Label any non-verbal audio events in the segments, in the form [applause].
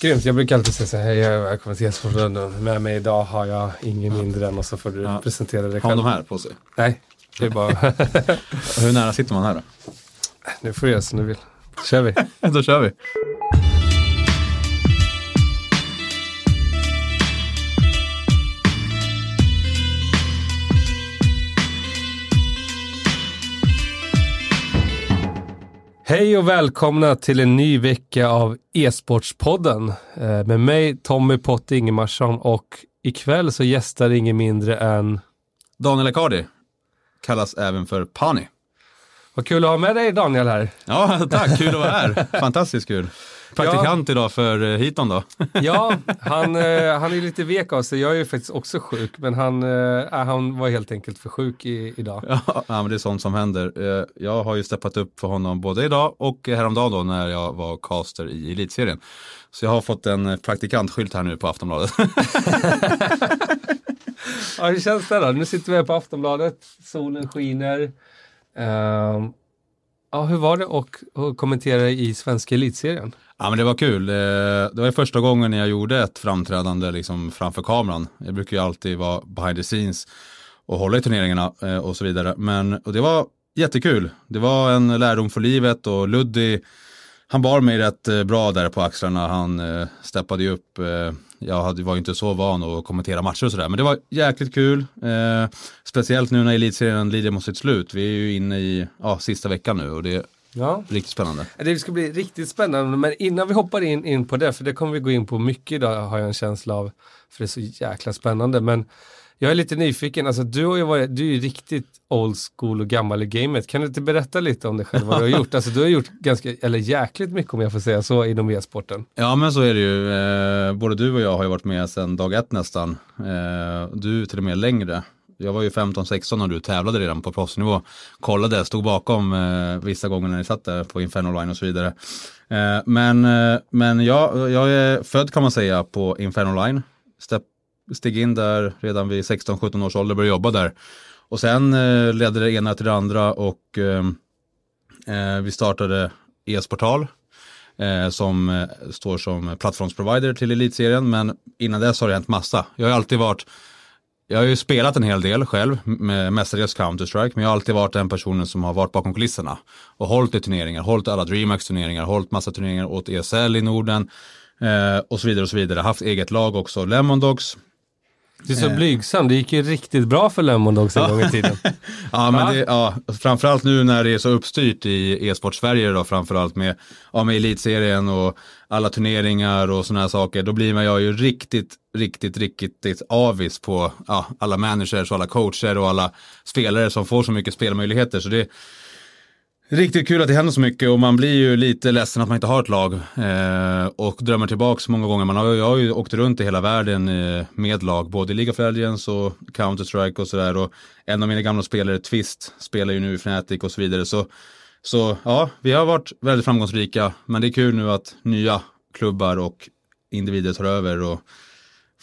Grymt, jag brukar alltid säga så här, hej välkommen till Gästsporten. Med mig idag har jag ingen mindre än och så får du Ja. presentera dig Har själv. de här på sig? Nej, det är bara, [laughs] Hur nära sitter man här då? nu får du göra som du vill. kör vi. [laughs] då kör vi. Hej och välkomna till en ny vecka av E-sportspodden. Eh, med mig Tommy Pott Ingemarsson och ikväll så gästar ingen mindre än, Daniel Ekardi kallas även för Pani. vad kul att ha med dig Daniel här. Ja, tack. Kul att vara här. [laughs] Fantastiskt kul. Praktikant idag för eh, Hiton då. [laughs] Ja, han, eh, han är lite vek av sig. Jag är ju faktiskt också sjuk, men han, eh, han var helt enkelt för sjuk i, idag. Ja, [laughs] ja, men det är sånt som händer. Jag har ju steppat upp för honom både idag och häromdagen då när jag var caster i elitserien. Så jag har fått en praktikantskylt här nu på Aftonbladet. [laughs] Ja, hur känns det då? Nu sitter vi här på Aftonbladet, solen skiner. Ehm, ja, hur var det att kommentera i svenska elitserien? Ja men det var kul. Eh, det var första gången jag gjorde ett framträdande liksom framför kameran. Jag brukar ju alltid vara behind the scenes och hålla i turneringarna eh, och så vidare. Men och det var jättekul. Det var en lärdom för livet och Luddy han bar mig rätt eh, bra där på axlarna. Han eh, steppade ju upp. Eh, jag var ju inte så van att kommentera matcher och sådär. Men det var jäkligt kul. Eh, speciellt nu när elitserien lider mot sitt slut. Vi är ju inne i ja, sista veckan nu och det är Ja. riktigt spännande. Det ska bli riktigt spännande, men innan vi hoppar in, in på det, för det kommer vi gå in på mycket idag har jag en känsla av, för det är så jäkla spännande. Men jag är lite nyfiken, alltså du har ju varit, du är ju riktigt old school och gammal i gamet. Kan du inte berätta lite om dig själv, vad du har gjort? Alltså du har gjort ganska, eller jäkligt mycket om jag får säga så, inom e-sporten. Ja men så är det ju. Eh, både du och jag har ju varit med sedan dag ett nästan. Eh, du till och med längre. Jag var ju 15-16 när du tävlade redan på proffsnivå. Kollade, stod bakom eh, vissa gånger när ni satt där på Inferno Line och så vidare. Eh, men eh, men jag, jag är född kan man säga på Inferno Line. Step, steg in där redan vid 16-17 års ålder, och började jobba där. Och sen eh, ledde det ena till det andra och eh, eh vi startade e-sportal eh, som eh, står som plattformsprovider till elitserien. Men innan dess har det hänt massa. Jag har ju alltid varit, jag har ju spelat en hel del själv, med mestadels Counter-Strike, men jag har alltid varit den personen som har varit bakom kulisserna och hållit i turneringar, hållit alla DreamHack-turneringar, hållit massa turneringar åt ESL i Norden eh, och så vidare och så vidare. Haft eget lag också, Lemon Dogs. Du är så blygsam, det gick ju riktigt bra för Lemon Dogs en gång i tiden. [laughs] Ja, men det, ja, framförallt nu när det är så uppstyrt i e-sport-Sverige då, framförallt med, ja, med elitserien och alla turneringar och sådana här saker, då blir man jag ju riktigt, riktigt, riktigt avis på ja, alla managers och alla coacher och alla spelare som får så mycket spelmöjligheter. Så det riktigt kul att det händer så mycket och man blir ju lite ledsen att man inte har ett lag eh, och drömmer tillbaks många gånger. Man har, jag har ju åkt runt i hela världen eh, med lag, både i League of Legends och Counter-Strike och sådär. Och en av mina gamla spelare, Twist, spelar ju nu i Fnatic och så vidare. Så, så ja, vi har varit väldigt framgångsrika, men det är kul nu att nya klubbar och individer tar över och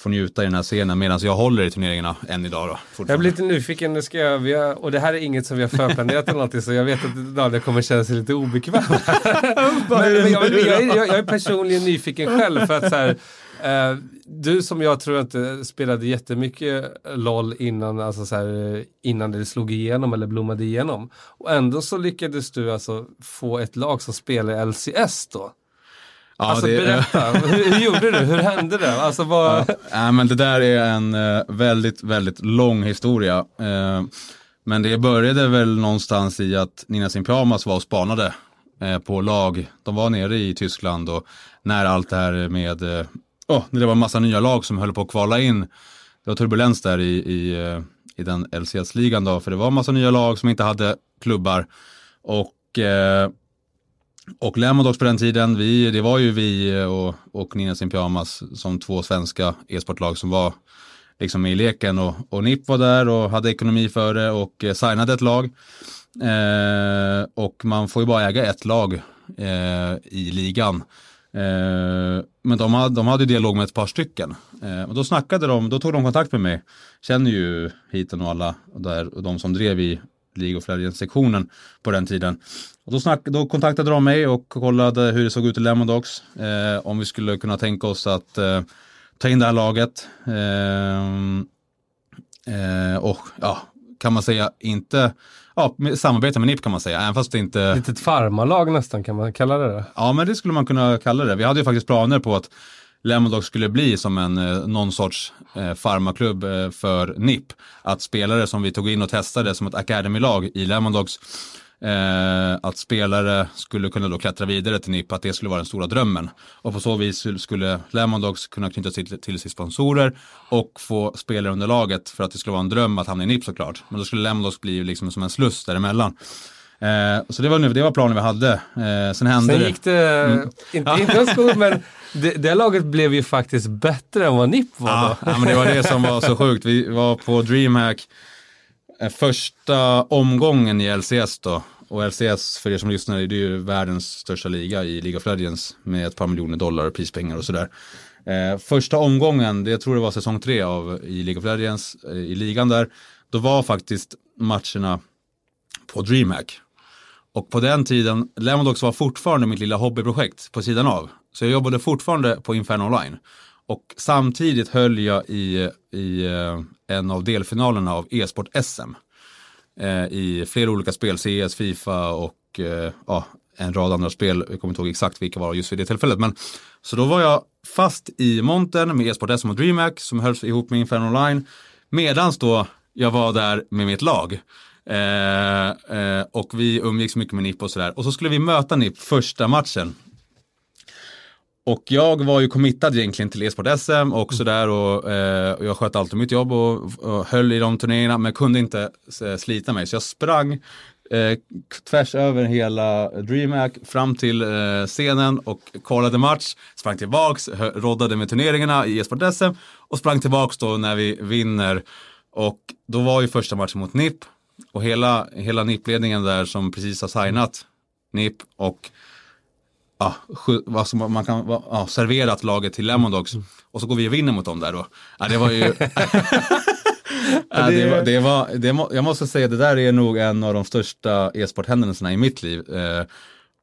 får njuta i den här scenen medan jag håller i turneringarna än idag då. Jag blir lite nyfiken, nu ska jag, vi har, och det här är inget som vi har förplanerat eller någonting, så jag vet att Daniel kommer känna sig lite obekväm. [laughs] men, men jag, jag, är- jag, jag är personligen nyfiken själv för att så här, eh, du som jag tror inte spelade jättemycket LOL innan, alltså så här, innan det slog igenom eller blommade igenom. Och ändå så lyckades du alltså få ett lag som spelar LCS då. Ja, alltså det- berätta, [laughs] hur, hur gjorde du? Hur hände det? Alltså vad... Nej, men det där är en eh, väldigt, väldigt lång historia. Eh, men det började väl någonstans i att Nina Sin Pyjamas var och spanade eh, på lag. De var nere i Tyskland och när allt det här med, oh, när det var en massa nya lag som höll på att kvala in. Det var turbulens där i, i, i den LCS-ligan då, för det var en massa nya lag som inte hade klubbar. Och eh, och Lemondogs på den tiden, vi, det var ju vi och, och Nina Sin Pyjamas som två svenska e-sportlag som var liksom med i leken och, och NIP var där och hade ekonomi för det och eh, signade ett lag. Eh, och man får ju bara äga ett lag eh, i ligan. Eh, men de hade, de hade ju dialog med ett par stycken. Eh, och då snackade de, då tog de kontakt med mig. Känner ju hiten och alla där, och de som drev i League of Legends-sektionen på den tiden. Och då, snack, då kontaktade de mig och kollade hur det såg ut i Lemon Dogs. Eh, om vi skulle kunna tänka oss att eh, ta in det här laget. Eh, eh och ja, kan man säga inte ja, samarbeta med NIP kan man säga, även fast det inte... Lite ett farmarlag nästan, kan man kalla det? Ja, men det skulle man kunna kalla det. Vi hade ju faktiskt planer på att Lemon skulle bli som en eh, någon sorts eh, farmaklubb eh, för NIP. Att spelare som vi tog in och testade som ett academy-lag i Lemon eh, att spelare skulle kunna då klättra vidare till NIP, att det skulle vara den stora drömmen. Och på så vis skulle Lemon kunna knyta till, till sig sponsorer och få spelarunderlaget för att det skulle vara en dröm att hamna i NIP såklart. Men då skulle Lemon bli liksom som en sluss däremellan. Eh, så det var, det var planen vi hade. Eh, sen hände sen gick det, mm. [laughs] inte, inte en skog, men det, det, laget blev ju faktiskt bättre än vad NIP var ja, då. ja, men det var det som var så [laughs] sjukt. Vi var på DreamHack eh, första omgången i LCS då. Och LCS, för er som lyssnar, det är ju världens största liga i League of Legends med ett par miljoner dollar prispengar och sådär. Eh, första omgången, det jag tror det var säsong tre av i League of Legends, eh, i ligan där, då var faktiskt matcherna på DreamHack. Och på den tiden, Lemondox var fortfarande mitt lilla hobbyprojekt på sidan av. Så jag jobbade fortfarande på Inferno Online. Och samtidigt höll jag i, i eh, en av delfinalerna av e-sport SM. Eh, I flera olika spel, CS, Fifa och eh, ja, en rad andra spel. Jag kommer inte ihåg exakt vilka var just vid det tillfället. Men, så då var jag fast i montern med Esport SM och DreamHack som hölls ihop med Inferno Online. Medans då jag var där med mitt lag. Eh, eh, och vi umgicks mycket med NIP och sådär. Och så skulle vi möta NIP första matchen. Och jag var ju committad egentligen till e-sport-SM och sådär och, eh, och jag sköt alltid mitt jobb och, och höll i de turneringarna men kunde inte eh, slita mig. Så jag sprang eh, tvärs över hela DreamHack fram till eh, scenen och kollade match, sprang tillbaks, roddade med turneringarna i e-sport-SM och sprang tillbaks då när vi vinner. Och då var ju första matchen mot NIP och hela, hela NIP-ledningen där som precis har signat NIP och ja, alltså man kan ja, serverat laget till Lemondogs och så går vi och vinner mot dem där då. Ja, det var ju... [laughs] ja, det, var, det var, det, jag måste säga det där är nog en av de största e-sporthändelserna i mitt liv. Eh,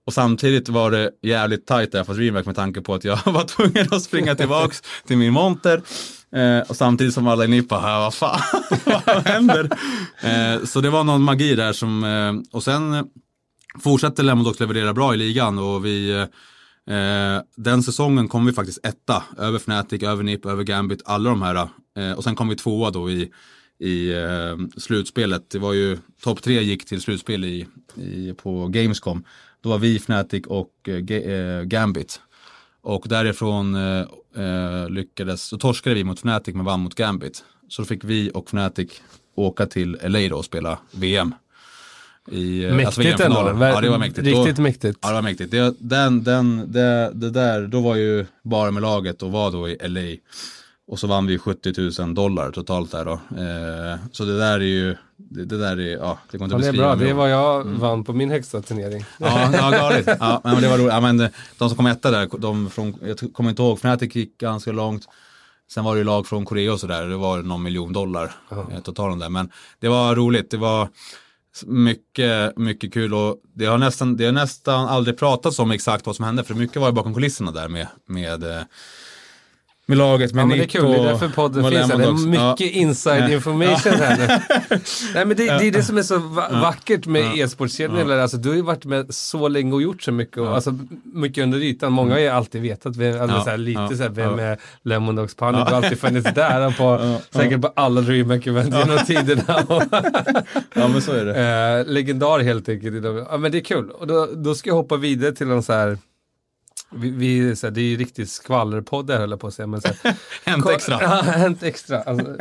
och samtidigt var det jävligt tajt där för DreamHack med tanke på att jag [laughs] var tvungen att springa tillbaks till min monter. Eh, och samtidigt som alla i Nippa, här, vad fan, [laughs] vad händer? Eh, så det var någon magi där som, eh, och sen Fortsätter Lemondox leverera bra i ligan och vi eh, den säsongen kom vi faktiskt etta, över Fnatic, över NIP, över Gambit, alla de här. Eh, och sen kom vi tvåa då i, i eh, slutspelet. Det var ju, topp tre gick till slutspel i, i, på Gamescom. Då var vi, Fnatic och eh, eh Gambit. Och därifrån eh, eh, lyckades, så torskade vi mot Fnatic men vann mot Gambit. Så då fick vi och Fnatic åka till LA då och spela VM. I, eh, mäktigt alltså ändå. Ja, det var mäktigt. Riktigt då, mäktigt. Ja, det var mäktigt. Det, den, den, det, det där, då var ju bara med laget och var då i LA. Och så vann vi 70 000 dollar totalt där då. Eh, så det där är ju, det, det där är, ja, det går inte att beskriva. Det är bra, det är vad jag mm. vann på min högsta turnering. Ja, ja galet. Ja, men det var roligt. Ja, men de som kom etta där, de från, jag kommer inte ihåg, Fnatic gick ganska långt. Sen var det ju lag från Korea och sådär, det var någon miljon dollar uh totalen där. Men det var roligt, det var mycket, mycket kul och det har nästan, det har nästan aldrig pratats om exakt vad som hände för mycket var ju bakom kulisserna där med, med eh, med laget med ja, Nick Det är kul, det är därför podden finns här. Det är mycket ja. inside information här nu. [laughs] Nej, men det, det, är det som är så vackert med ja. e-sportskedjor. Alltså, du har ju varit med så länge och gjort så mycket. Och, alltså, mycket under ytan. Många har ju alltid vetat, vem, alltså, så här, lite så här, vem är Lemon Dogs Panic? Du har alltid funnits [laughs] där på, säkert på alla DreamHack-event genom tiderna. [laughs] ja, men så är det. Eh, legendar helt enkelt. Ja, men det är kul. Och då, då ska jag hoppa vidare till en så här vi, vi, så här, det är ju riktigt skvallerpodd höll jag på att säga. Men, så här, [laughs] hänt extra. [laughs] Ja, hänt extra. Alltså,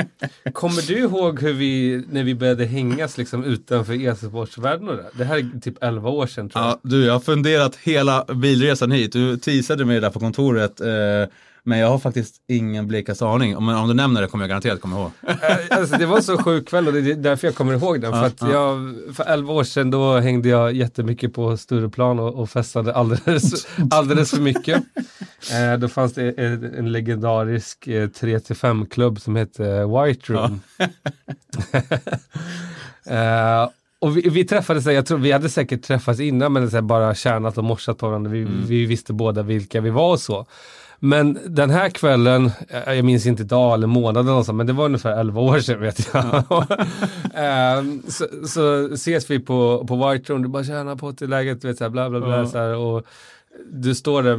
kommer du ihåg hur vi, när vi började hängas liksom utanför e-sportsvärlden? Det här är typ 11 år sedan tror jag. Ja, du, jag har funderat hela bilresan hit. Du teasade mig där på kontoret. Eh, men jag har faktiskt ingen blekaste aning. Om, om du nämner det kommer jag garanterat komma ihåg. [laughs] Eh, alltså, det var så sjuk kväll och det är därför jag kommer ihåg den. Ja, för, att ja. jag, för 11 år sedan då hängde jag jättemycket på Stureplan och, och festade alldeles, [laughs] alldeles för mycket. Eh, då fanns det en, en legendarisk eh, 3-5-klubb som hette White Room. Ja. [laughs] eh, och vi, vi träffades, jag tror vi hade säkert träffats innan men så bara kärnat och morsat på varandra. Vi, Mm. vi visste båda vilka vi var och så. Men den här kvällen, eh, jag minns inte dag eller månad eller något men det var ungefär 11 år sedan vet jag. [laughs] Ehm, så, så ses vi på, på White Room, du bara tjena på till läget, du vet så här, bla bla bla. Ja. Så här, och du står där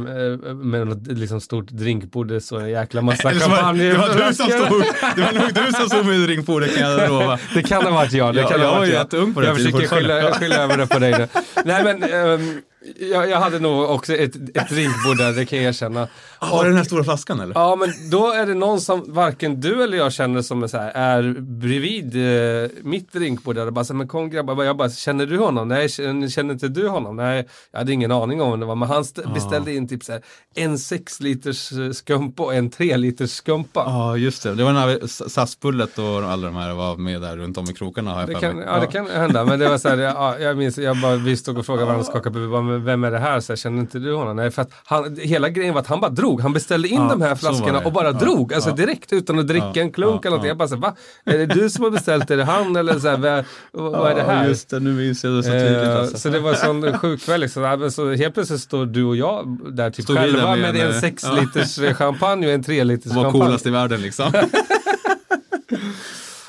eh, med något liksom, stort drinkbord, det står en jäkla massa [laughs] var- champagne. Det var du som stod, det var nog du som stod med drinkbordet kan jag lova. [laughs] Det kan ha varit jag. Det Ja, kan jag ha var varit jag. jätteung på den Jag försöker skylla, skylla över det på dig nu. Nej men, ehm, jag, jag hade nog också ett, ett drinkbord där, det kan jag erkänna. Var det den här stora flaskan eller? Ja men då är det någon som varken du eller jag känner som är, så här, är bredvid eh, mitt drinkbord där och bara så här, men kom grabbar, jag bara, känner du honom? Nej, känner, känner inte du honom? Nej, jag hade ingen aning om vem det var, men han st- beställde in typ så här, en 6 liters eh, skumpa och en 3 liters skumpa. Ja, just det. Det var när SAS-bullet och alla de här var med där runt om i krokarna. Har jag Det kan, ja, det kan hända, men det var så här, ja, jag minns, jag bara, vi stod och frågade varandra, skakade på huvudet, bara, men vem är det här? Så här, känner inte du honom? Nej, för att han, hela grejen var att han bara drog, han beställde in Ja, de här var flaskorna och bara Ja, drog, alltså ja. direkt utan att dricka en klunk eller någonting. ja. Jag bara så här, va? Är det du som har beställt, är det han eller så här, vad, vad är det här? Just det. Nu minns jag det så tydligt. Eh, Alltså. Så det var en sån sjuk kväll liksom. Så helt plötsligt står du och jag där typ Stod själva med, med en, en 6 ja. liters champagne och en 3 liters var champagne. coolast i världen liksom. [laughs]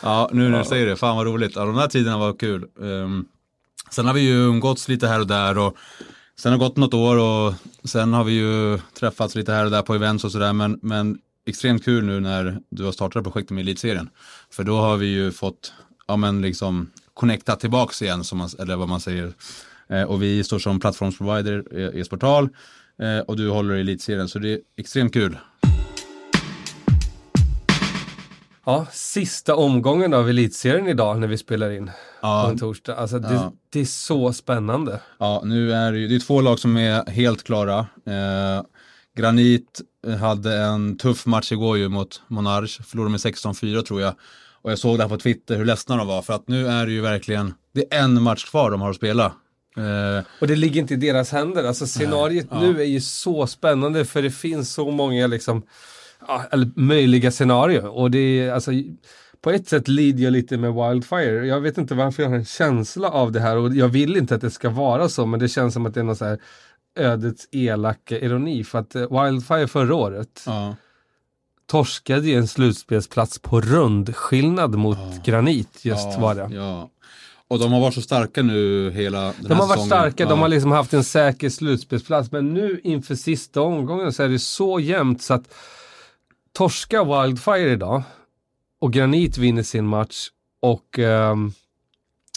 ja, nu när du säger det, fan vad roligt. Ja, de här tiderna var kul. Um, sen har vi ju umgåtts lite här och där och sen har det gått något år och sen har vi ju träffats lite här och där på events och sådär. Men, men extremt kul nu när du har startat projektet med Elitserien. För då har vi ju fått, ja men liksom connecta tillbaks igen, som man, eller vad man säger. Eh, och vi står som plattformsprovider i e-sportal eh, och du håller i Elitserien. Så det är extremt kul. Ja, sista omgången av elitserien idag när vi spelar in Ja. på en torsdag. Alltså det, Ja. det är så spännande. Ja, nu är det det är två lag som är helt klara. Eh, Granit hade en tuff match igår ju mot Monarch, förlorade med 16-4 tror jag. Och jag såg det här på Twitter hur ledsna de var för att nu är det ju verkligen, det är en match kvar de har att spela. Eh, Och det ligger inte i deras händer. Alltså scenariet ja. nu är ju så spännande för det finns så många liksom, ja, möjliga scenarier. Och det är alltså, på ett sätt lider jag lite med Wildfire. Jag vet inte varför jag har en känsla av det här och jag vill inte att det ska vara så men det känns som att det är någon så här ödets elaka ironi för att eh, Wildfire förra året ja, torskade ju en slutspelsplats på rundskillnad mot Granit just ja, var det. Ja. Och de har varit så starka nu hela den De här har varit säsongen. starka, ja. de har liksom haft en säker slutspelsplats. Men nu inför sista omgången så är det så jämnt så att torska Wildfire idag och Granit vinner sin match och ehm,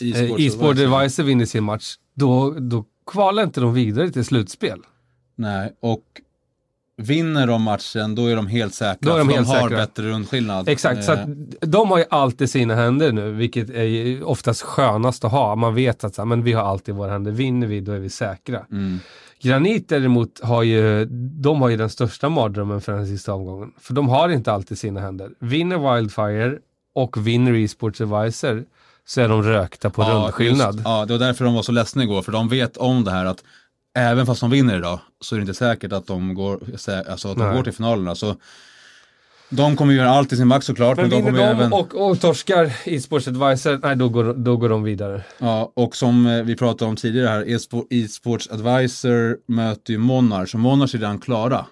E-sports eh. Devices vinner sin match. Då, då kvalar inte de vidare till slutspel. Nej, och vinner de matchen då är de helt säkra. Då är de helt de har säkra. bättre rundskillnad. Exakt, så Eh, att de har ju allt i sina händer nu, vilket är oftast skönast att ha. Man vet att så här, men vi har allt i våra händer, vinner vi då är vi säkra. mm. Granit däremot har ju, de har ju den största mardrömmen för den sista omgången. För de har inte allt i sina händer. Vinner Wildfire och vinner Esports Advisor så är de rökta på rundskillnad. Just, ja, det var därför de var så ledsna igår, för de vet om det här att även fast de vinner idag så är det inte säkert att de går, alltså att de Nej. går till finalerna. Så de kommer göra allt i sin makt såklart. Men Men, de vinner de även, och, och torskar Esports Advisor, nej då går, då går de vidare. ja, och som eh, vi pratade om tidigare här, e-sport- e-sports advisor möter ju Monarch, och Monarch är redan klara.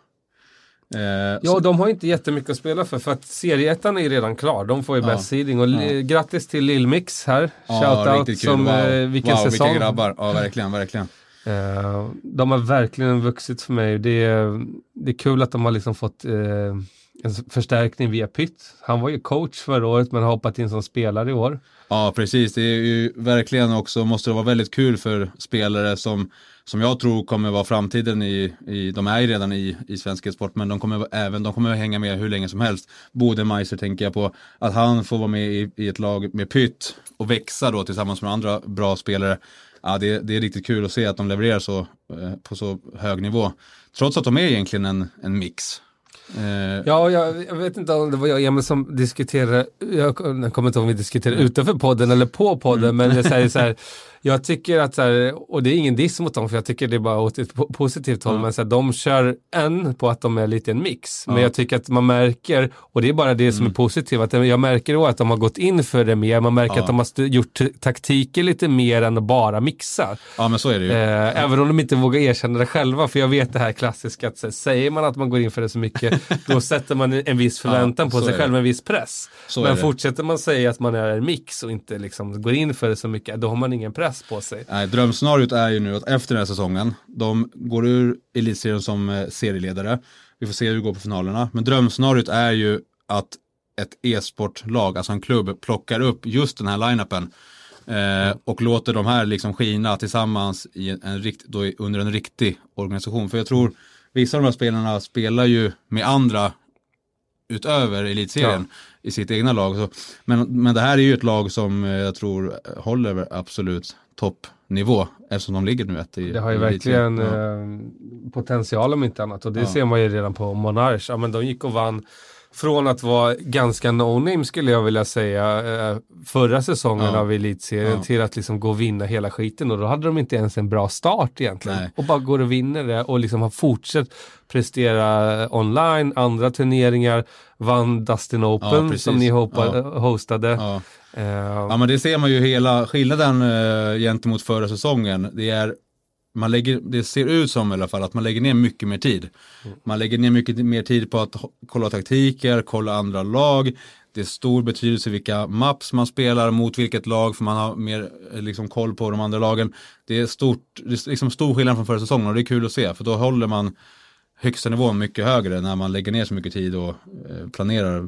Eh, Ja, så, de har inte jättemycket att spela för, för att serieettan är redan klar. De får ju Ja. bäst seeding och li- grattis till Lillmix här. ja, Shoutout som wow. eh, vilken wow, säsong. Vilka grabbar, ja verkligen, verkligen. [laughs] Eh, de har verkligen vuxit för mig. Det är, det är kul att de har liksom fått eh, en förstärkning via Pytt. Han var ju coach förra året men har hoppat in som spelare i år. Ja, precis. Det är ju verkligen också, måste det vara väldigt kul för spelare som, som jag tror kommer vara framtiden i, i de är ju redan i, i svensk sport, men de kommer även, de kommer hänga med hur länge som helst. Bodemeister tänker jag på, att han får vara med i, i ett lag med pytt och växa då tillsammans med andra bra spelare. Ja, det, det är riktigt kul att se att de levererar så, eh, på så hög nivå. Trots att de är egentligen en, en mix. Eh, Ja, jag, jag vet inte om det var jag och Emil som diskuterade, jag, jag kommer inte ihåg om vi diskuterade utanför podden eller på podden, men jag säger så här, [laughs] Jag tycker att, så här, och det är ingen diss mot dem för jag tycker det är bara åt ett positivt håll, men så här, de kör en på att de är lite en mix. Men jag tycker att man märker, och det är bara det som är Mm. positivt, att jag märker då att de har gått in för det mer, man märker att de har gjort taktiker lite mer än att bara mixa. Ja men så är det ju. Eh, även om de inte vågar erkänna det själva, för jag vet det här klassiska att här, säger man att man går in för det så mycket, [laughs] då sätter man en viss förväntan på sig själv, en viss press. Så Men fortsätter man säga att man är en mix och inte liksom går in för det så mycket, då har man ingen press på sig. Nej, drömscenariot är ju nu att efter den här säsongen, de går ur elitserien som eh, serieledare. Vi får se hur det går på finalerna. Men drömscenariot är ju att ett e-sportlag, alltså en klubb, plockar upp just den här line-upen eh, och låter de här liksom skina tillsammans i en, rikt, då under en riktig organisation. För jag tror vissa av de här spelarna spelar ju med andra utöver elitserien i sitt egna lag. Så, men, men det här är ju ett lag som eh, jag tror håller absolut toppnivå eftersom de ligger nu ett i Det har ju i verkligen elitserien. eh, potential om inte annat och det Ja. ser man ju redan på Monarch. Ja, men de gick och vann från att vara ganska no-name skulle jag vilja säga eh, förra säsongen Ja. av elitserien Ja. till att liksom gå och vinna hela skiten och då hade de inte ens en bra start egentligen. Nej. Och bara går och vinner det och liksom har fortsatt prestera online, andra turneringar, vann Dustin Open precis. som ni hopa, Ja. hostade. Ja. Eh, ja men det ser man ju hela skillnaden eh, gentemot förra säsongen. Det är man lägger, det ser ut som i alla fall att man lägger ner mycket mer tid. Man lägger ner mycket mer tid på att kolla taktiker, kolla andra lag. Det är stor betydelse vilka maps man spelar mot vilket lag för man har mer eh, liksom, koll på de andra lagen. Det är, stort, det är liksom stor skillnad från förra säsongen och det är kul att se för då håller man högsta nivån mycket högre när man lägger ner så mycket tid och eh, planerar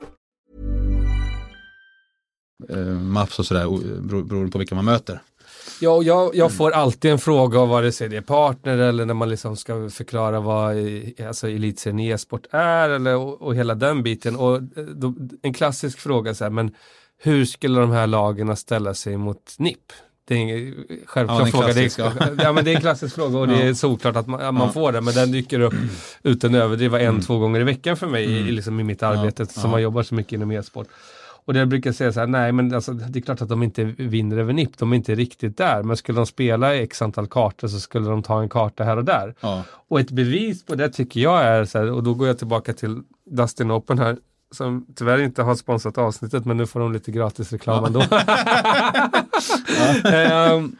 eh, maps och sådär beroende på vilka man möter. Ja, och jag, jag får alltid en fråga av vare sig det är partner eller när man liksom ska förklara vad alltså elitserien i e-sport är eller, och, och hela den biten. Och eh, då, en klassisk fråga så här, men hur skulle de här lagen ställa sig mot NIP? Det är en självklar Ja, fråga. Det är, ja. [laughs] ja, men det är en klassisk fråga och det är såklart att man, att man får det. Men den dyker upp utan överdriva en, Mm. två gånger i veckan för mig i, liksom i mitt arbete som man jobbar så mycket inom e-sport. Och det jag brukar säga så här, nej men alltså, det är klart att de inte vinner över NIP, de är inte riktigt där. Men skulle de spela x antal kartor så skulle de ta en karta här och där. Ja. Och ett bevis på det tycker jag är så här, och då går jag tillbaka till Dustin Open här, som tyvärr inte har sponsrat avsnittet, men nu får de lite gratis reklam ändå. [laughs] Ehm,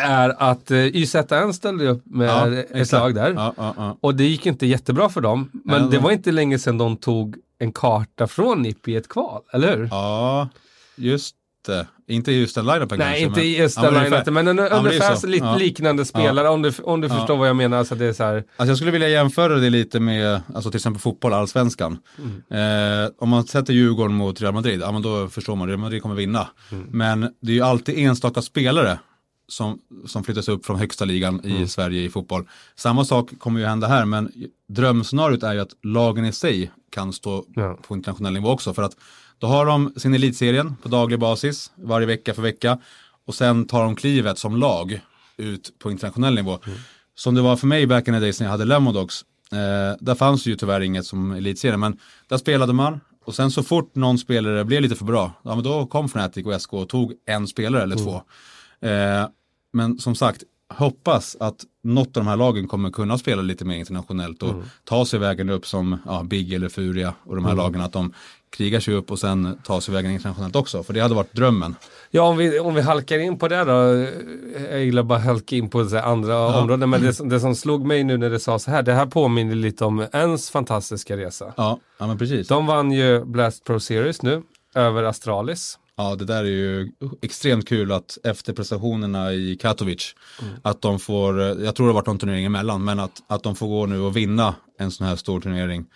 är att eh, YZN ställde upp med Ja, ett exakt. lag där. Ja, ja, ja. Och det gick inte jättebra för dem. Men Ja, det de- var inte länge sedan de tog en karta från NIP i ett kval, eller hur? Ja, just det. Inte just den line-upen Nej, kanske. inte men- just Ja, den lineupen, men en, Ja, ungefär lite Ja. liknande spelare om du, om du förstår vad jag menar. Alltså det är så här, Alltså jag skulle vilja jämföra det lite med, alltså till exempel fotboll, allsvenskan. Mm. Eh, om man sätter Djurgården mot Real Madrid, ja men då förstår man, Real Madrid kommer vinna. Mm. Men det är ju alltid enstaka spelare som, som flyttas upp från högsta ligan i Mm. Sverige i fotboll. Samma sak kommer ju hända här, men drömscenariot är ju att lagen i sig kan stå Ja. på internationell nivå också. För att då har de sin elitserien på daglig basis, varje vecka för vecka. Och sen tar de klivet som lag ut på internationell nivå. Som det var för mig back in the days när jag hade Lemodogs. Eh, där fanns ju tyvärr inget som elitserie, men där spelade man. Och sen så fort någon spelare blev lite för bra, ja men då kom Fnatic och SK och tog en spelare eller två. Eh, men som sagt, hoppas att något av de här lagen kommer kunna spela lite mer internationellt och ta sig vägen upp som ja, Big eller Furia och de här lagen, att de krigar sig upp och sen tar sig vägen internationellt också. För det hade varit drömmen. Ja, om vi, om vi halkar in på det då. Jag gillar bara halka in på andra områden. Men det, som- det som slog mig nu när det sa så här. Det här påminner lite om ens fantastiska resa. Ja, ja men precis. De vann ju Blast Pro Series nu över Astralis. Ja, det där är ju extremt kul att efter prestationerna i Katowice, att de får, jag tror det har varit någon turnering emellan, men att, att de får gå nu och vinna en sån här stor turnering.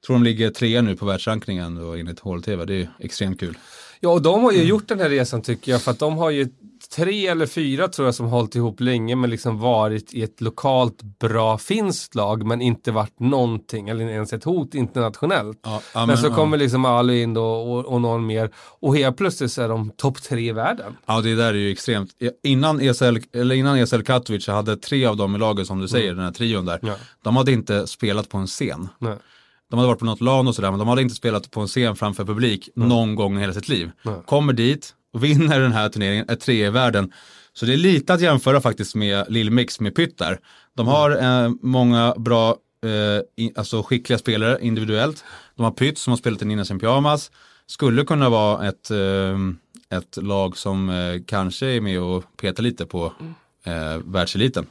Jag tror de ligger trea nu på världsrankingen då, enligt HLTV, det är extremt kul. Ja, och de har ju gjort den här resan tycker jag, för att de har ju tre eller fyra tror jag som hållit ihop länge men liksom varit i ett lokalt bra finskt lag men inte varit någonting eller ens ett hot internationellt. Ja, ja, men, så ja. kommer liksom Ali in då och, och någon mer och helt plötsligt så är de topp tre i världen. Ja, det där är ju extremt. Innan ESL, eller innan ESL Katowice hade tre av dem i laget som du säger, den här trion där. Ja. De hade inte spelat på en scen. Nej. De hade varit på något LAN och sådär, men de hade inte spelat på en scen framför publik någon gång i hela sitt liv. Kommer dit och vinner den här turneringen, är tre i världen. Så det är lite att jämföra faktiskt med Lil Mix med Pytt där. De har eh, många bra, eh, alltså skickliga spelare individuellt. De har Pytt som har spelat i Ninjas in Pyjamas. Skulle kunna vara ett, eh, ett lag som eh, kanske är med och petar lite på eh, världseliten.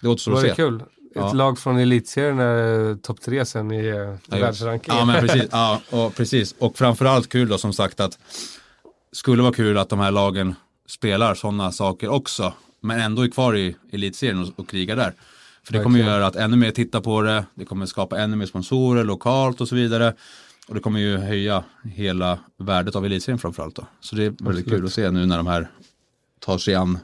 Det återstår att se. kul. Ett Ja. lag från elitserien är topp tre sen i, eh, i världsrankingen. Ja, men precis. [laughs] Ja, och precis. Och framförallt kul då som sagt att skulle vara kul att de här lagen spelar sådana saker också. Men ändå är kvar i elitserien och, och krigar där. För det kommer ju göra att ännu mer tittar på det. Det kommer skapa ännu mer sponsorer lokalt och så vidare. Och det kommer ju höja hela värdet av elitserien framförallt då. Så det är väldigt kul att se nu när de här tar sig an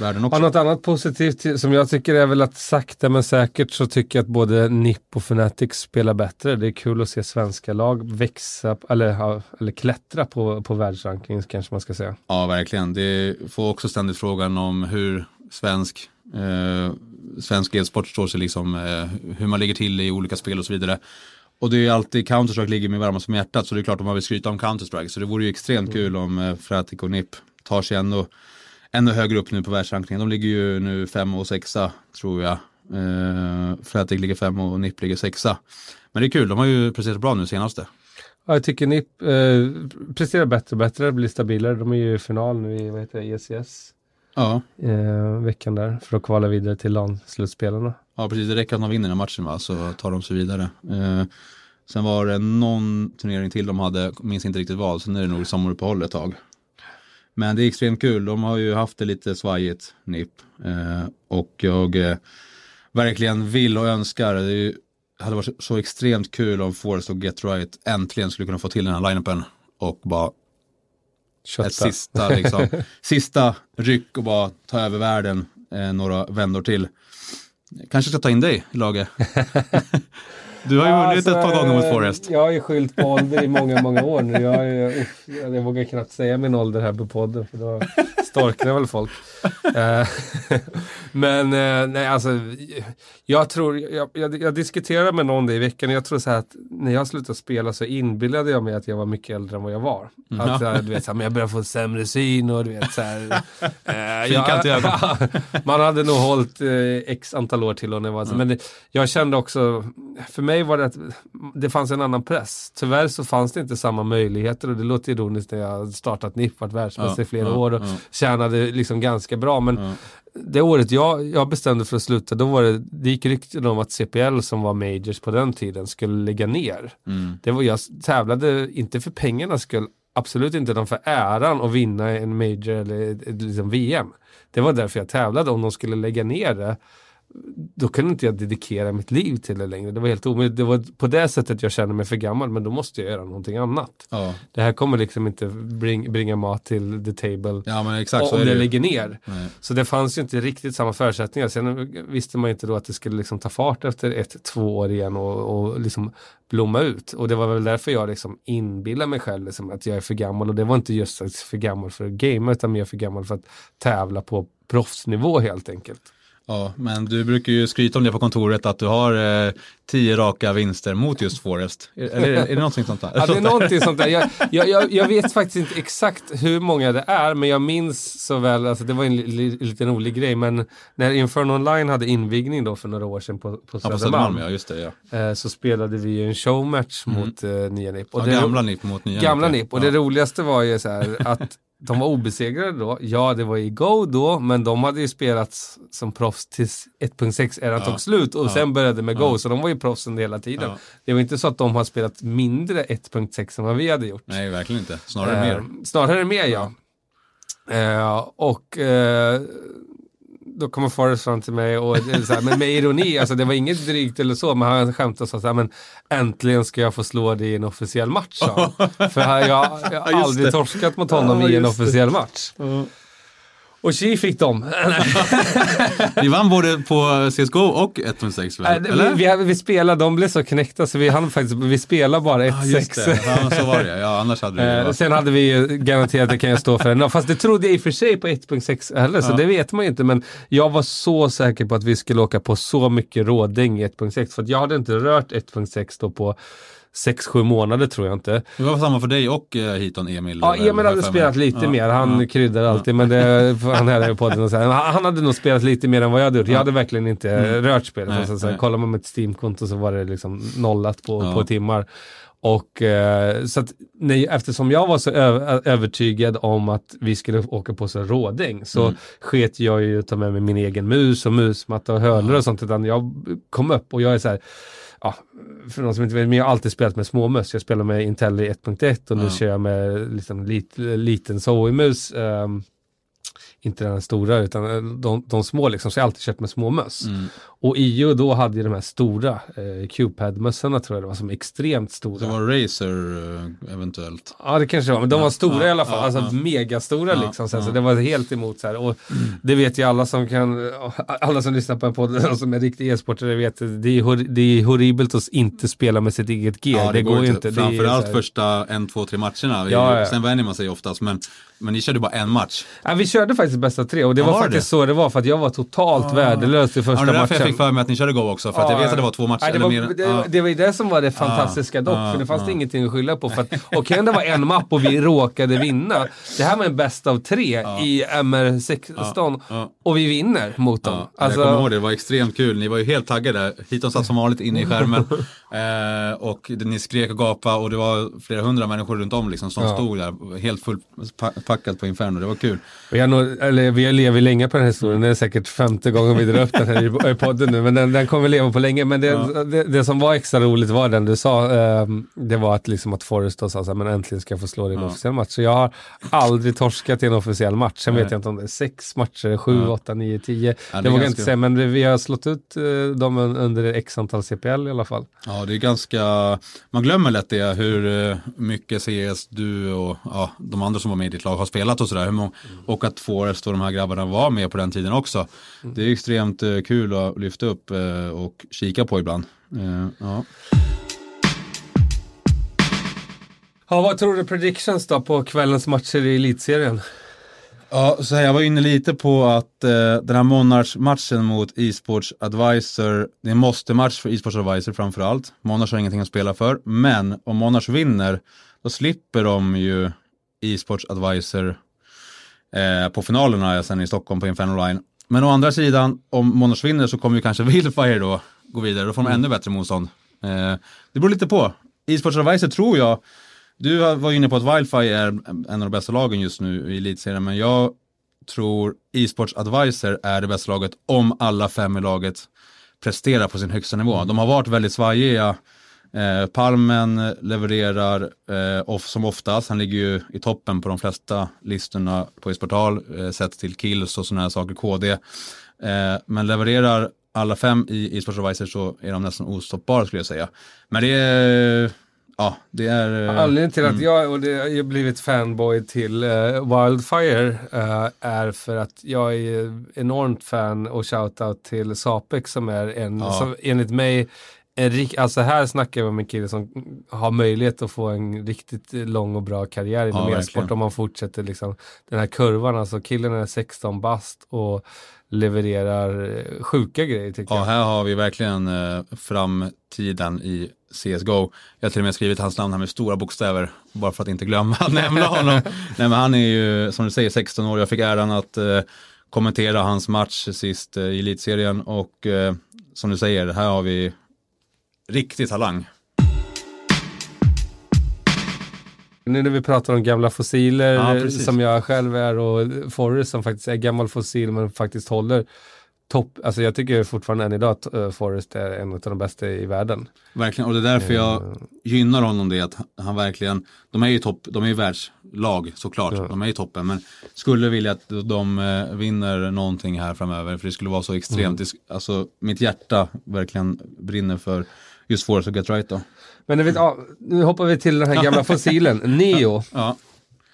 världen också. Ja, något annat positivt som jag tycker är väl att sakta men säkert så tycker jag att både NIP och Fnatic spelar bättre. Det är kul att se svenska lag växa, eller, eller klättra på, på världsrankingen kanske man ska säga. Ja, verkligen. Det får också ständigt frågan om hur svensk, eh, svensk e-sport står sig, liksom, eh, hur man ligger till i olika spel och så vidare. Och det är ju alltid Counter-Strike ligger mig varmast om hjärtat, så det är klart om man vill skryta om Counter-Strike. Så det vore ju extremt kul om eh, Fratic och NIP tar sig ändå, ännu högre upp nu på världsrankingen. De ligger ju nu fem och sexa, tror jag. Eh, Fratic ligger fem och NIP ligger sexa. Men det är kul, de har ju presterat bra nu senaste. Ja, jag tycker NIP eh, presterar bättre och bättre, blir stabilare. De är ju i final nu i vad heter det, ECS Ja, eh, veckan där för att kvala vidare till LAN-slutspelarna. Ja, precis. Det räcker att man vinner den matchen va, så tar de sig vidare. Eh, sen var det någon turnering till de hade, minns inte riktigt vad, sen är det nog sommaruppehåll ett tag. Men det är extremt kul, de har ju haft det lite svajigt, NIP. Eh, och jag eh, verkligen vill och önskar, det ju, hade varit så extremt kul om Forrest och Get Right äntligen skulle kunna få till den här line-upen och bara Kötta. ett sista, liksom, [laughs] sista ryck och bara ta över världen eh, några vändor till. Kanske ska ta in dig i laget. [laughs] du har ju vunnit Alltså, ett par gånger mot Forrest. Jag har ju skyllt på ålder i många, många år nu. Jag, är, uff, jag vågar knappt säga min ålder här på podden för då storknar väl folk. Eh, [laughs] Men eh, nej, alltså jag tror, jag, jag, jag diskuterade med någon det i veckan och jag tror så här att när jag slutade spela så inbillade jag mig att jag var mycket äldre än vad jag var. Att så här, du vet, så här, men jag började få sämre syn och du vet så här. eh, [laughs] jag-. [laughs] Man hade nog hållit eh, x antal år till och när jag var så. Men det, jag kände också, för mig var det att det fanns en annan press. Tyvärr så fanns det inte samma möjligheter och det låter ironiskt när jag startat NIF, varit världsmästare Ja, i flera ja, år och ja. tjänade liksom ganska bra. Men det året jag, jag bestämde för att sluta, då var det, det gick rykten om att CPL som var majors på den tiden skulle lägga ner. Mm. Det var, jag tävlade inte för pengarnas skull, absolut inte, utan för äran att vinna en major eller liksom VM. Det var därför jag tävlade, om de skulle lägga ner det då kunde inte jag dedikera mitt liv till det längre. Det var helt omöjligt. Det var på det sättet jag kände mig för gammal, men då måste jag göra någonting annat. Ja. Det här kommer liksom inte bring, bringa mat till the table ja, exakt om det det ju. ligger ner. Nej. Så det fanns ju inte riktigt samma förutsättningar. Sen visste man ju inte då att det skulle liksom ta fart efter ett, två år igen och, och liksom blomma ut. Och det var väl därför jag liksom inbillade mig själv liksom att jag är för gammal. Och det var inte just att för gammal för att gamea utan mer för gammal för att tävla på proffsnivå helt enkelt. Ja, men du brukar ju skryta om det på kontoret att du har eh, tio raka vinster mot just Forrest. Är, eller är, är det någonting sånt där? Ja, det är någonting sånt där. [laughs] Jag, jag, jag, vet faktiskt inte exakt hur många det är, men jag minns så väl, alltså det var en li, li, liten rolig grej, men när Inferno Online hade invigning då för några år sedan på, på Ja, på Södermalm, Södermalm, ja, just det. Ja. eh, så spelade vi ju en showmatch mot eh, nya NIP. Och Ja, det- gamla NIP mot nya Gamla NIP. Och det roligaste var ju så här att [laughs] de var obesegrade då. Ja, det var i Go då, men de hade ju spelat som proffs tills 1.6-eran tog slut och sen började med Go, så de var ju proffs under hela tiden. Ja. Det var inte så att de har spelat mindre 1.6 än vad vi hade gjort. Nej, verkligen inte. Snarare Eh, mer. Snarare mer ja. Eh, och eh, då kommer Forrest fram till mig och så här, men med ironi, alltså det var inget drygt eller så, men han skämtade och sa så här, men äntligen ska jag få slå dig i en officiell match. sa han. [laughs] För jag, jag har aldrig det. torskat mot honom Ja, i en just det. officiell match. Och tji fick de. [laughs] Ni vann både på CSGO och 1.6 Nej, väl? Eller? vi, vi, vi spelade, de blev så knäckta så vi hann faktiskt, vi spelade bara Ja, just 1-6. det. Ja, så var det. Ja, annars hade Eh, varit... sen hade vi ju garanterat det kan jag stå för ändå. Fast det trodde jag i och för sig på 1.6 heller, så det vet man ju inte. Men jag var så säker på att vi skulle åka på så mycket rådäng i 1.6. För att jag hade inte rört 1.6 då på 6-7 månader tror jag inte. Det var samma för dig och eh, Hiton Emil. Ja, Emil hade spelat lite Ja, mer. Han ja. kryddar alltid, men det han här i podden och säga. Han han hade nog spelat lite mer än vad jag hade gjort. Jag hade verkligen inte rört spelet. Nej, så att säga. nej. Kollar man mitt Steam-konto så var det liksom nollat på, Ja. på timmar. Och eh, så att nej, eftersom jag var så övertygad om att vi skulle åka på så rådäng så Mm. sket jag ju att ta med mig min egen mus och musmatta och hörnor och sånt. Utan jag kom upp och jag är så här, ja, för någon som inte vet, men jag har alltid spelat med småmus. Jag spelar med Intelli 1.1 och nu Ja. kör jag med liksom, lit, liten Zoe-mus. ehm, inte den stora utan eh, de, de små liksom, så jag har alltid kört med små möss. Mm. Och IO då hade ju de här stora eh, Q-pad-mössorna tror jag det var, som extremt stora. Det var Razer eh, eventuellt. Ja det kanske det var, men de var stora ja, i alla fall. ja, alltså ja. megastora Ja, liksom. Så, ja. så det var helt emot så här. Och det vet ju alla som kan, [laughs] alla som lyssnar på en podd och som är riktiga e-sportare vet, det är, hor- det är horribelt att inte spela med sitt eget gear. det, går ju inte. Det Framförallt här- första en, två, tre matcherna. Ja, ja. Sen vänjer man sig oftast, men, men ni körde bara en match. Ja, vi körde faktiskt bästa tre och det Ja, var var det faktiskt så det var för att jag var totalt värdelös i Ja, första det är därför matchen. jag fick för mig att ni körde Go också, för att jag vet att det var två matcher. Nej, det, eller var, mer. det, ja. det var ju det som var det fantastiska dock, ja, för det fanns ja. det ingenting att skylla på. För att, [laughs] Okej om det var en mapp och vi råkade vinna. Det här var en bäst av tre i MR16 ja. och vi vinner mot dem. Ja, Alltså, jag kommer ihåg det, det var extremt kul. Ni var ju helt taggade. Hiton satt som vanligt inne i skärmen. [laughs] eh, och det- ni skrek och gapade och det var flera hundra människor runt om liksom, som Ja. stod där helt fullpackat på Inferno. Det var kul. har nog, eller, vi lever länge på den här historien, det är säkert femte gången vi drar upp den här i, podden nu, men den, den kommer leva på länge. Men det, det, det som var extra roligt var den du sa, ehm, det var att, liksom att Forrest sa så här, men äntligen ska jag få slå dig i en officiell match. Så jag har aldrig torskat i en officiell match. Sen vet Nej. jag inte om det är sex matcher, sju, åtta, nio, tio. Ja, det vågar jag inte säga, men vi- har slått ut eh, dem un- under x antal CPL i alla fall. Ja, det är ganska, man glömmer lätt det hur eh, mycket CS du och ja, de andra som var med i ditt lag har spelat och sådär. Många- Och att Forrest och de här grabbarna var med på den tiden också. Det är extremt kul att lyfta upp och kika på ibland. Ja. Ja, vad tror du predictions då på kvällens matcher i elitserien? Ja, så här, jag var inne lite på att eh, den här Monarch-matchen mot eSports Advisor, det är en måste-match för eSports Advisor framförallt. Monarch har ingenting att spela för, men om Monarch vinner, då slipper de ju eSports Advisor eh, på finalerna sen i Stockholm på Inferno Line. Men å andra sidan, om Monarch vinner så kommer ju kanske [laughs] Wildfire då gå vidare, då får de ännu bättre motstånd. Eh, det beror lite på. eSports Advisor tror jag, du var inne på att Wildfire är en av de bästa lagen just nu i elitserien, men jag tror eSports Advisor är det bästa laget om alla fem i laget presterar på sin högsta nivå. De har varit väldigt svajiga. Eh, Palmen levererar eh, off, som oftast. Han ligger ju i toppen på de flesta listorna på esportal eh, sett till kills och sådana här saker, KD. Eh, men levererar alla fem i eSports Advisor så är de nästan ostoppbara skulle jag säga. Men det är, ja, det är... eh, Anledningen till att jag och det, jag blivit fanboy till eh, Wildfire eh, är för att jag är enormt fan och shoutout till Sapex som är en, Ja. som enligt mig, en alltså här snackar vi om en kille som har möjlighet att få en riktigt lång och bra karriär inom Ja, e-sport om man fortsätter liksom den här kurvan. Alltså killen är 16 bast och levererar eh, sjuka grejer tycker Ja, jag. här har vi verkligen eh, framtiden i CSGO. Jag har till och med skrivit hans namn här med stora bokstäver, bara för att inte glömma att [laughs] nämna honom. Nej, men han är ju, som du säger, 16 år. Jag fick äran att eh, kommentera hans match sist eh, i elitserien och eh, som du säger, här har vi riktig talang. Nu när vi pratar om gamla fossiler Ja, eh, som jag själv är och Forrest som faktiskt är gammal fossil men faktiskt håller topp, alltså jag tycker fortfarande än idag att uh, Forrest är en av de bästa i världen. Verkligen, och det är därför jag Eh. gynnar honom det, att han verkligen, de är ju topp, de är ju världslag såklart, de är ju toppen, men skulle vilja att de eh, vinner någonting här framöver, för det skulle vara så extremt, sk- alltså mitt hjärta verkligen brinner för just Forrest och Get Right då. Men vet, ja, nu hoppar vi till den här gamla [laughs] fossilen, Neo. Ja,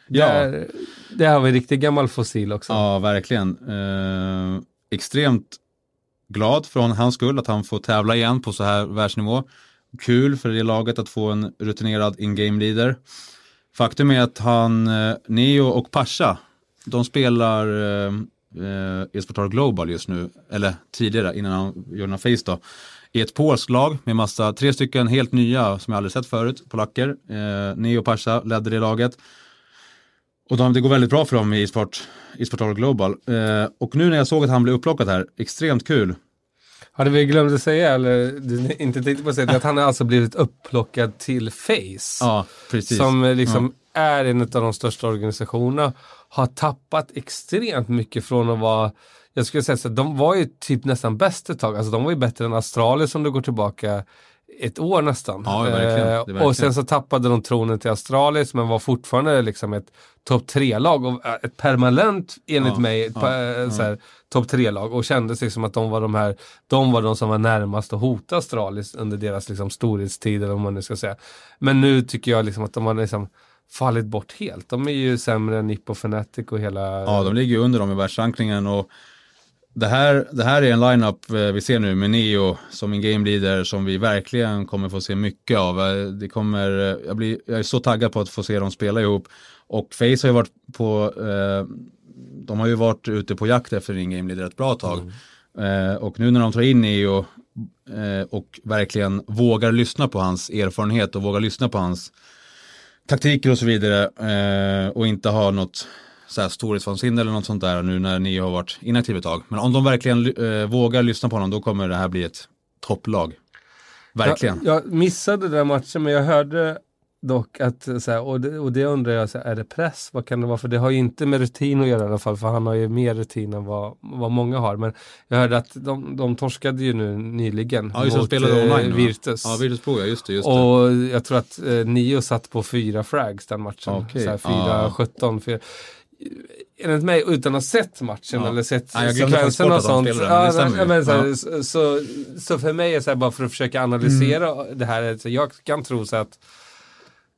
ja. Där, där har vi en riktigt gammal fossil också. Ja, verkligen. Eh, extremt glad från hans skull att han får tävla igen på så här världsnivå. Kul för det laget att få en rutinerad in-game leader. Faktum är att han, eh, Neo och Pasha, de spelar eh, eh, e-sportar Global just nu, eller tidigare innan han gör några face då, i ett polskt lag med massa, tre stycken helt nya som jag aldrig sett förut, polacker. Eh, Neo Pasha ledde det laget. Och de, det går väldigt bra för dem i e-sport, e-sport Global. Eh, och nu när jag såg att han blev upplockad här, extremt kul. Hade vi glömt att säga, eller du inte tänkte på att säga, det att han har alltså blivit upplockad till Face. Ja, precis. som liksom är en av de största organisationerna. Har tappat extremt mycket från att vara, jag skulle säga så att de var ju typ nästan bäst ett tag. Alltså de var ju bättre än Astralis om du går tillbaka ett år nästan. Ja, verkligen. Är Eh, verkligen. och sen så tappade de tronen till Astralis men var fortfarande liksom ett topp tre-lag. Och eh, ett permanent, enligt Ja, mig, ja, pa- eh, topp tre-lag. Och kändes liksom att de var de här, de var de som var närmast att hota Astralis under deras liksom storhetstid eller vad man nu ska säga. Men nu tycker jag liksom att de har liksom fallit bort helt. De är ju sämre än Nippo Fnatic och hela... Ja, de ligger ju under dem i världsrankingen och det här, det här är en lineup eh, vi ser nu med Neo som en game leader som vi verkligen kommer få se mycket av. Eh, det kommer, eh, jag, blir, jag är så taggad på att få se dem spela ihop. Och Face har ju varit på, eh, de har ju varit ute på jakt efter en game leader ett bra tag. Eh, och nu när de tar in Neo eh, och verkligen vågar lyssna på hans erfarenhet och vågar lyssna på hans taktiker och så vidare eh, och inte ha något så här storhetsvansinne eller något sånt där nu när ni har varit inaktiva ett tag. Men om de verkligen eh, vågar lyssna på honom då kommer det här bli ett topplag. Verkligen. Jag, jag missade den matchen men jag hörde dock att, så här, och, det, och det undrar jag, så här, är det press? Vad kan det vara? För det har ju inte med rutin att göra i alla fall, för han har ju mer rutin än vad, vad många har. Men jag hörde att de, de torskade ju nu nyligen Ja, just de spelade eh, online. Virtus. Ja, Virtus Pro, ja just det. Just det. Och jag tror att eh, Nio satt på fyra frags den matchen. Okej. Så här, fyra, Ja. 17, fyra. Enligt mig, utan att ha sett matchen Ja. eller sett Ja, sekvensen och sånt. Ja, men, så, Ja. så, så, så för mig är det bara för att försöka analysera Mm. det här, så jag kan tro så att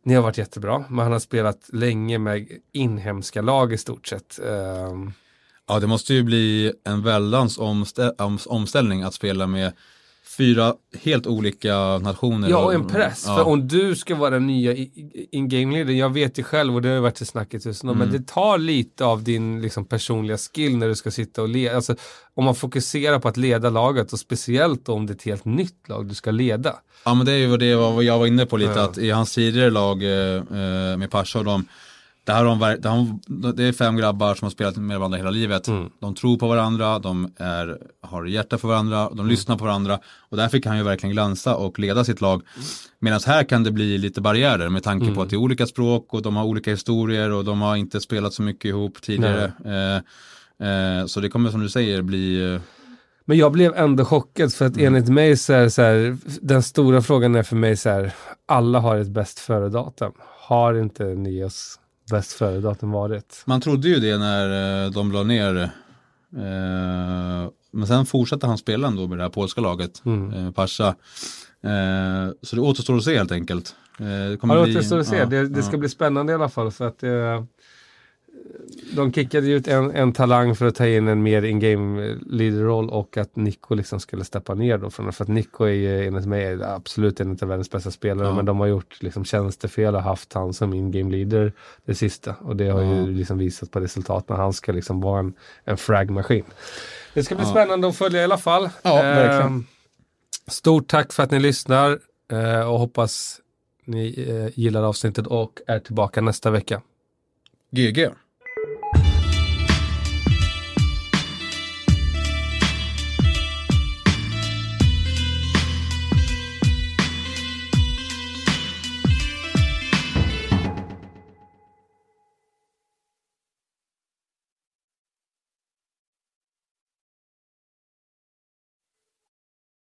ni har varit jättebra, men han har spelat länge med inhemska lag i stort sett. Ehm. Ja, det måste ju bli en väldans omställning att spela med fyra helt olika nationer. Ja, och en press. Ja. För om du ska vara den nya i- i- in-game leader, jag vet ju själv och det har ju varit i snacket tusen Mm. men det tar lite av din liksom, personliga skill när du ska sitta och leda. Alltså, om man fokuserar på att leda laget och speciellt om det är ett helt nytt lag du ska leda. Ja men det är ju det jag var inne på lite Ja. att i hans tidigare lag eh, eh, med Pasha och dem, det, här de, det, är fem grabbar som har spelat med varandra hela livet. Mm. De tror på varandra, de är, har hjärta för varandra, Mm. de lyssnar på varandra och där fick han ju verkligen glänsa och leda sitt lag. Medan här kan det bli lite barriärer med tanke Mm. på att det är olika språk och de har olika historier och de har inte spelat så mycket ihop tidigare. Eh, eh, så det kommer som du säger bli eh, Men jag blev ändå chockad för att Mm. enligt mig så är, så här, den stora frågan är för mig så här, alla har ett bäst före-datum. Har inte Nios bäst före-datum varit? Man trodde ju det när eh, de la ner. Eh, men sen fortsatte han spela ändå med det här polska laget, Mm. eh, Pasha. Eh, så det återstår att se helt enkelt. Det Ja, det återstår att se. ja, det, det ska ja. bli spännande i alla fall för att eh, de kickade ut en, en talang för att ta in en mer in-game leader-roll och att Nico liksom skulle steppa ner då från det. För att Nico är ju enligt mig absolut en av världens bästa spelare Ja. men de har gjort liksom tjänstefel och haft han som in-game leader det sista. Och det har Ja. ju liksom visat på resultaten. Han ska liksom vara en, en frag-maskin. Det ska bli Ja. spännande att följa i alla fall. Ehm, Stort tack för att ni lyssnar eh, och hoppas ni eh, gillar avsnittet och är tillbaka nästa vecka. GG.